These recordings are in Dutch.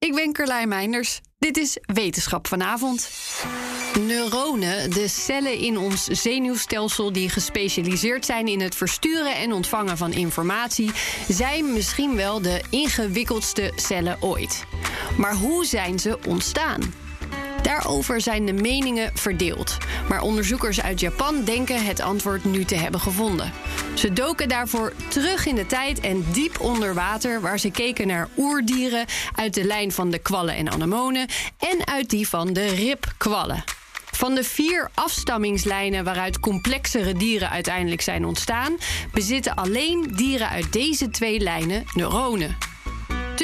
Ik ben Carlijn Meinders. Dit is Wetenschap vanavond. Neuronen, de cellen in ons zenuwstelsel die gespecialiseerd zijn in het versturen en ontvangen van informatie, zijn misschien wel de ingewikkeldste cellen ooit. Maar hoe zijn ze ontstaan? Daarover zijn de meningen verdeeld. Maar onderzoekers uit Japan denken het antwoord nu te hebben gevonden. Ze doken daarvoor terug in de tijd en diep onder water, waar ze keken naar oerdieren uit de lijn van de kwallen en anemonen en uit die van de ribkwallen. Van de vier afstammingslijnen waaruit complexere dieren uiteindelijk zijn ontstaan, bezitten alleen dieren uit deze twee lijnen neuronen.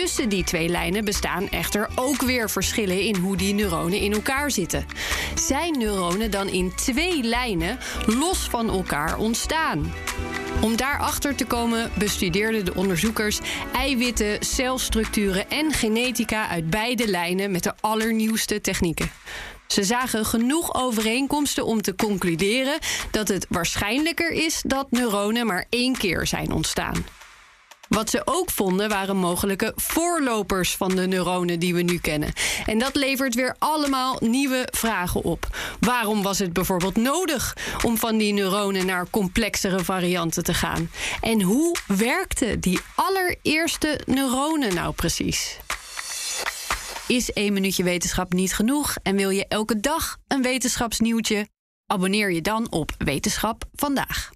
Tussen die twee lijnen bestaan echter ook weer verschillen in hoe die neuronen in elkaar zitten. Zijn neuronen dan in twee lijnen los van elkaar ontstaan? Om daarachter te komen bestudeerden de onderzoekers eiwitten, celstructuren en genetica uit beide lijnen met de allernieuwste technieken. Ze zagen genoeg overeenkomsten om te concluderen dat het waarschijnlijker is dat neuronen maar één keer zijn ontstaan. Wat ze ook vonden waren mogelijke voorlopers van de neuronen die we nu kennen. En dat levert weer allemaal nieuwe vragen op. Waarom was het bijvoorbeeld nodig om van die neuronen naar complexere varianten te gaan? En hoe werkten die allereerste neuronen nou precies? Is één minuutje wetenschap niet genoeg en wil je elke dag een wetenschapsnieuwtje? Abonneer je dan op Wetenschap vandaag.